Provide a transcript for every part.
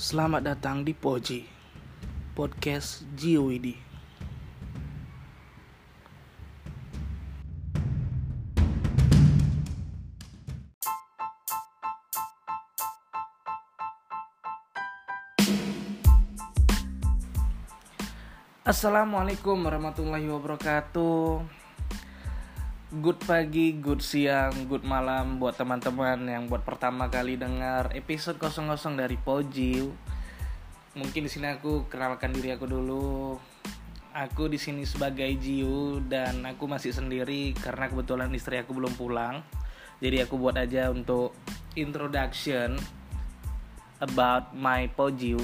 Selamat datang di Poji Podcast Jiwidi Assalamualaikum warahmatullahi wabarakatuh Good pagi, good siang, good malam buat teman-teman yang buat pertama kali dengar episode 00 dari Poji. Mungkin di sini aku kenalkan diri aku dulu. Aku di sini sebagai Jiu dan aku masih sendiri karena kebetulan istri aku belum pulang. Jadi aku buat aja untuk introduction about my Pojiu.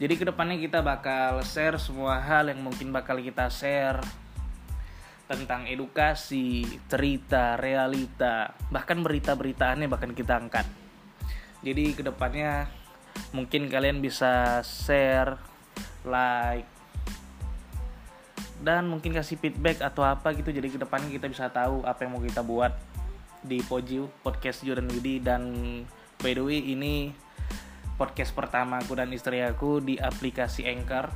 Jadi ke depannya kita bakal share semua hal yang mungkin bakal kita share tentang edukasi, cerita, realita, bahkan berita-berita aneh bahkan kita angkat. Jadi ke depannya mungkin kalian bisa share, like, dan mungkin kasih feedback atau apa gitu. Jadi ke depannya kita bisa tahu apa yang mau kita buat di Pojiu podcast Jordan Widi dan by the way ini podcast pertama aku dan istri aku di aplikasi Anchor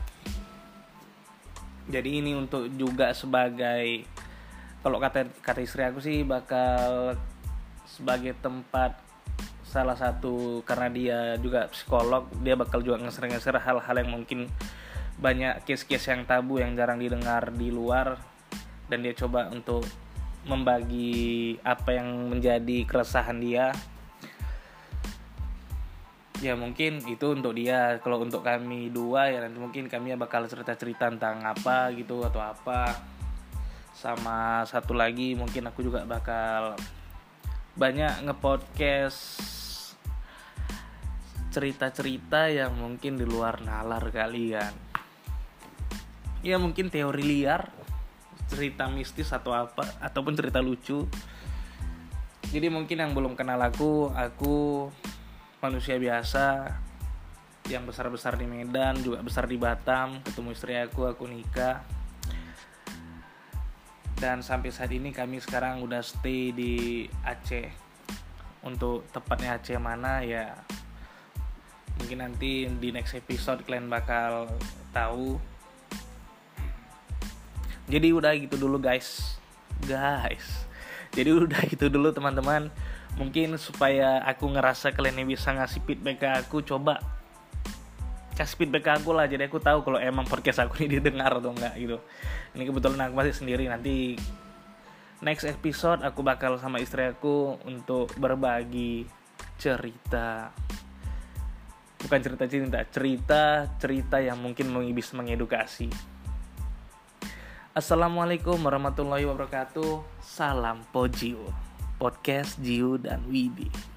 jadi ini untuk juga sebagai kalau kata kata istri aku sih bakal sebagai tempat salah satu karena dia juga psikolog dia bakal juga ngeser-ngeser hal-hal yang mungkin banyak case-case yang tabu yang jarang didengar di luar. Dan dia coba untuk membagi apa yang menjadi keresahan dia ya mungkin itu untuk dia. Kalau untuk kami dua ya nanti mungkin kami bakal cerita cerita tentang apa gitu atau apa. Sama satu lagi mungkin aku juga bakal banyak ngepodcast cerita-cerita yang mungkin di luar nalar kalian. Ya mungkin teori liar cerita mistis atau apa ataupun cerita lucu. Jadi mungkin yang belum kenal aku aku manusia biasa yang besar-besar di Medan juga besar di Batam. Ketemu istri aku aku nikah. Dan sampai saat ini kami sekarang udah stay di Aceh. Untuk tepatnya Aceh mana ya mungkin nanti di next episode kalian bakal tahu. Jadi udah gitu dulu guys. Guys. Jadi udah gitu dulu teman-teman mungkin supaya aku ngerasa kalian bisa ngasih feedback ke aku coba kasih feedback ke aku lah. Jadi aku tahu kalau emang podcast aku ini didengar atau enggak gitu. Ini kebetulan aku masih sendiri. Nanti next episode aku bakal sama istri aku untuk berbagi cerita. Bukan cerita cinta cerita cerita yang mungkin bisa mengedukasi. Assalamualaikum warahmatullahi wabarakatuh. Salam Pojio podcast Jiu dan Widi.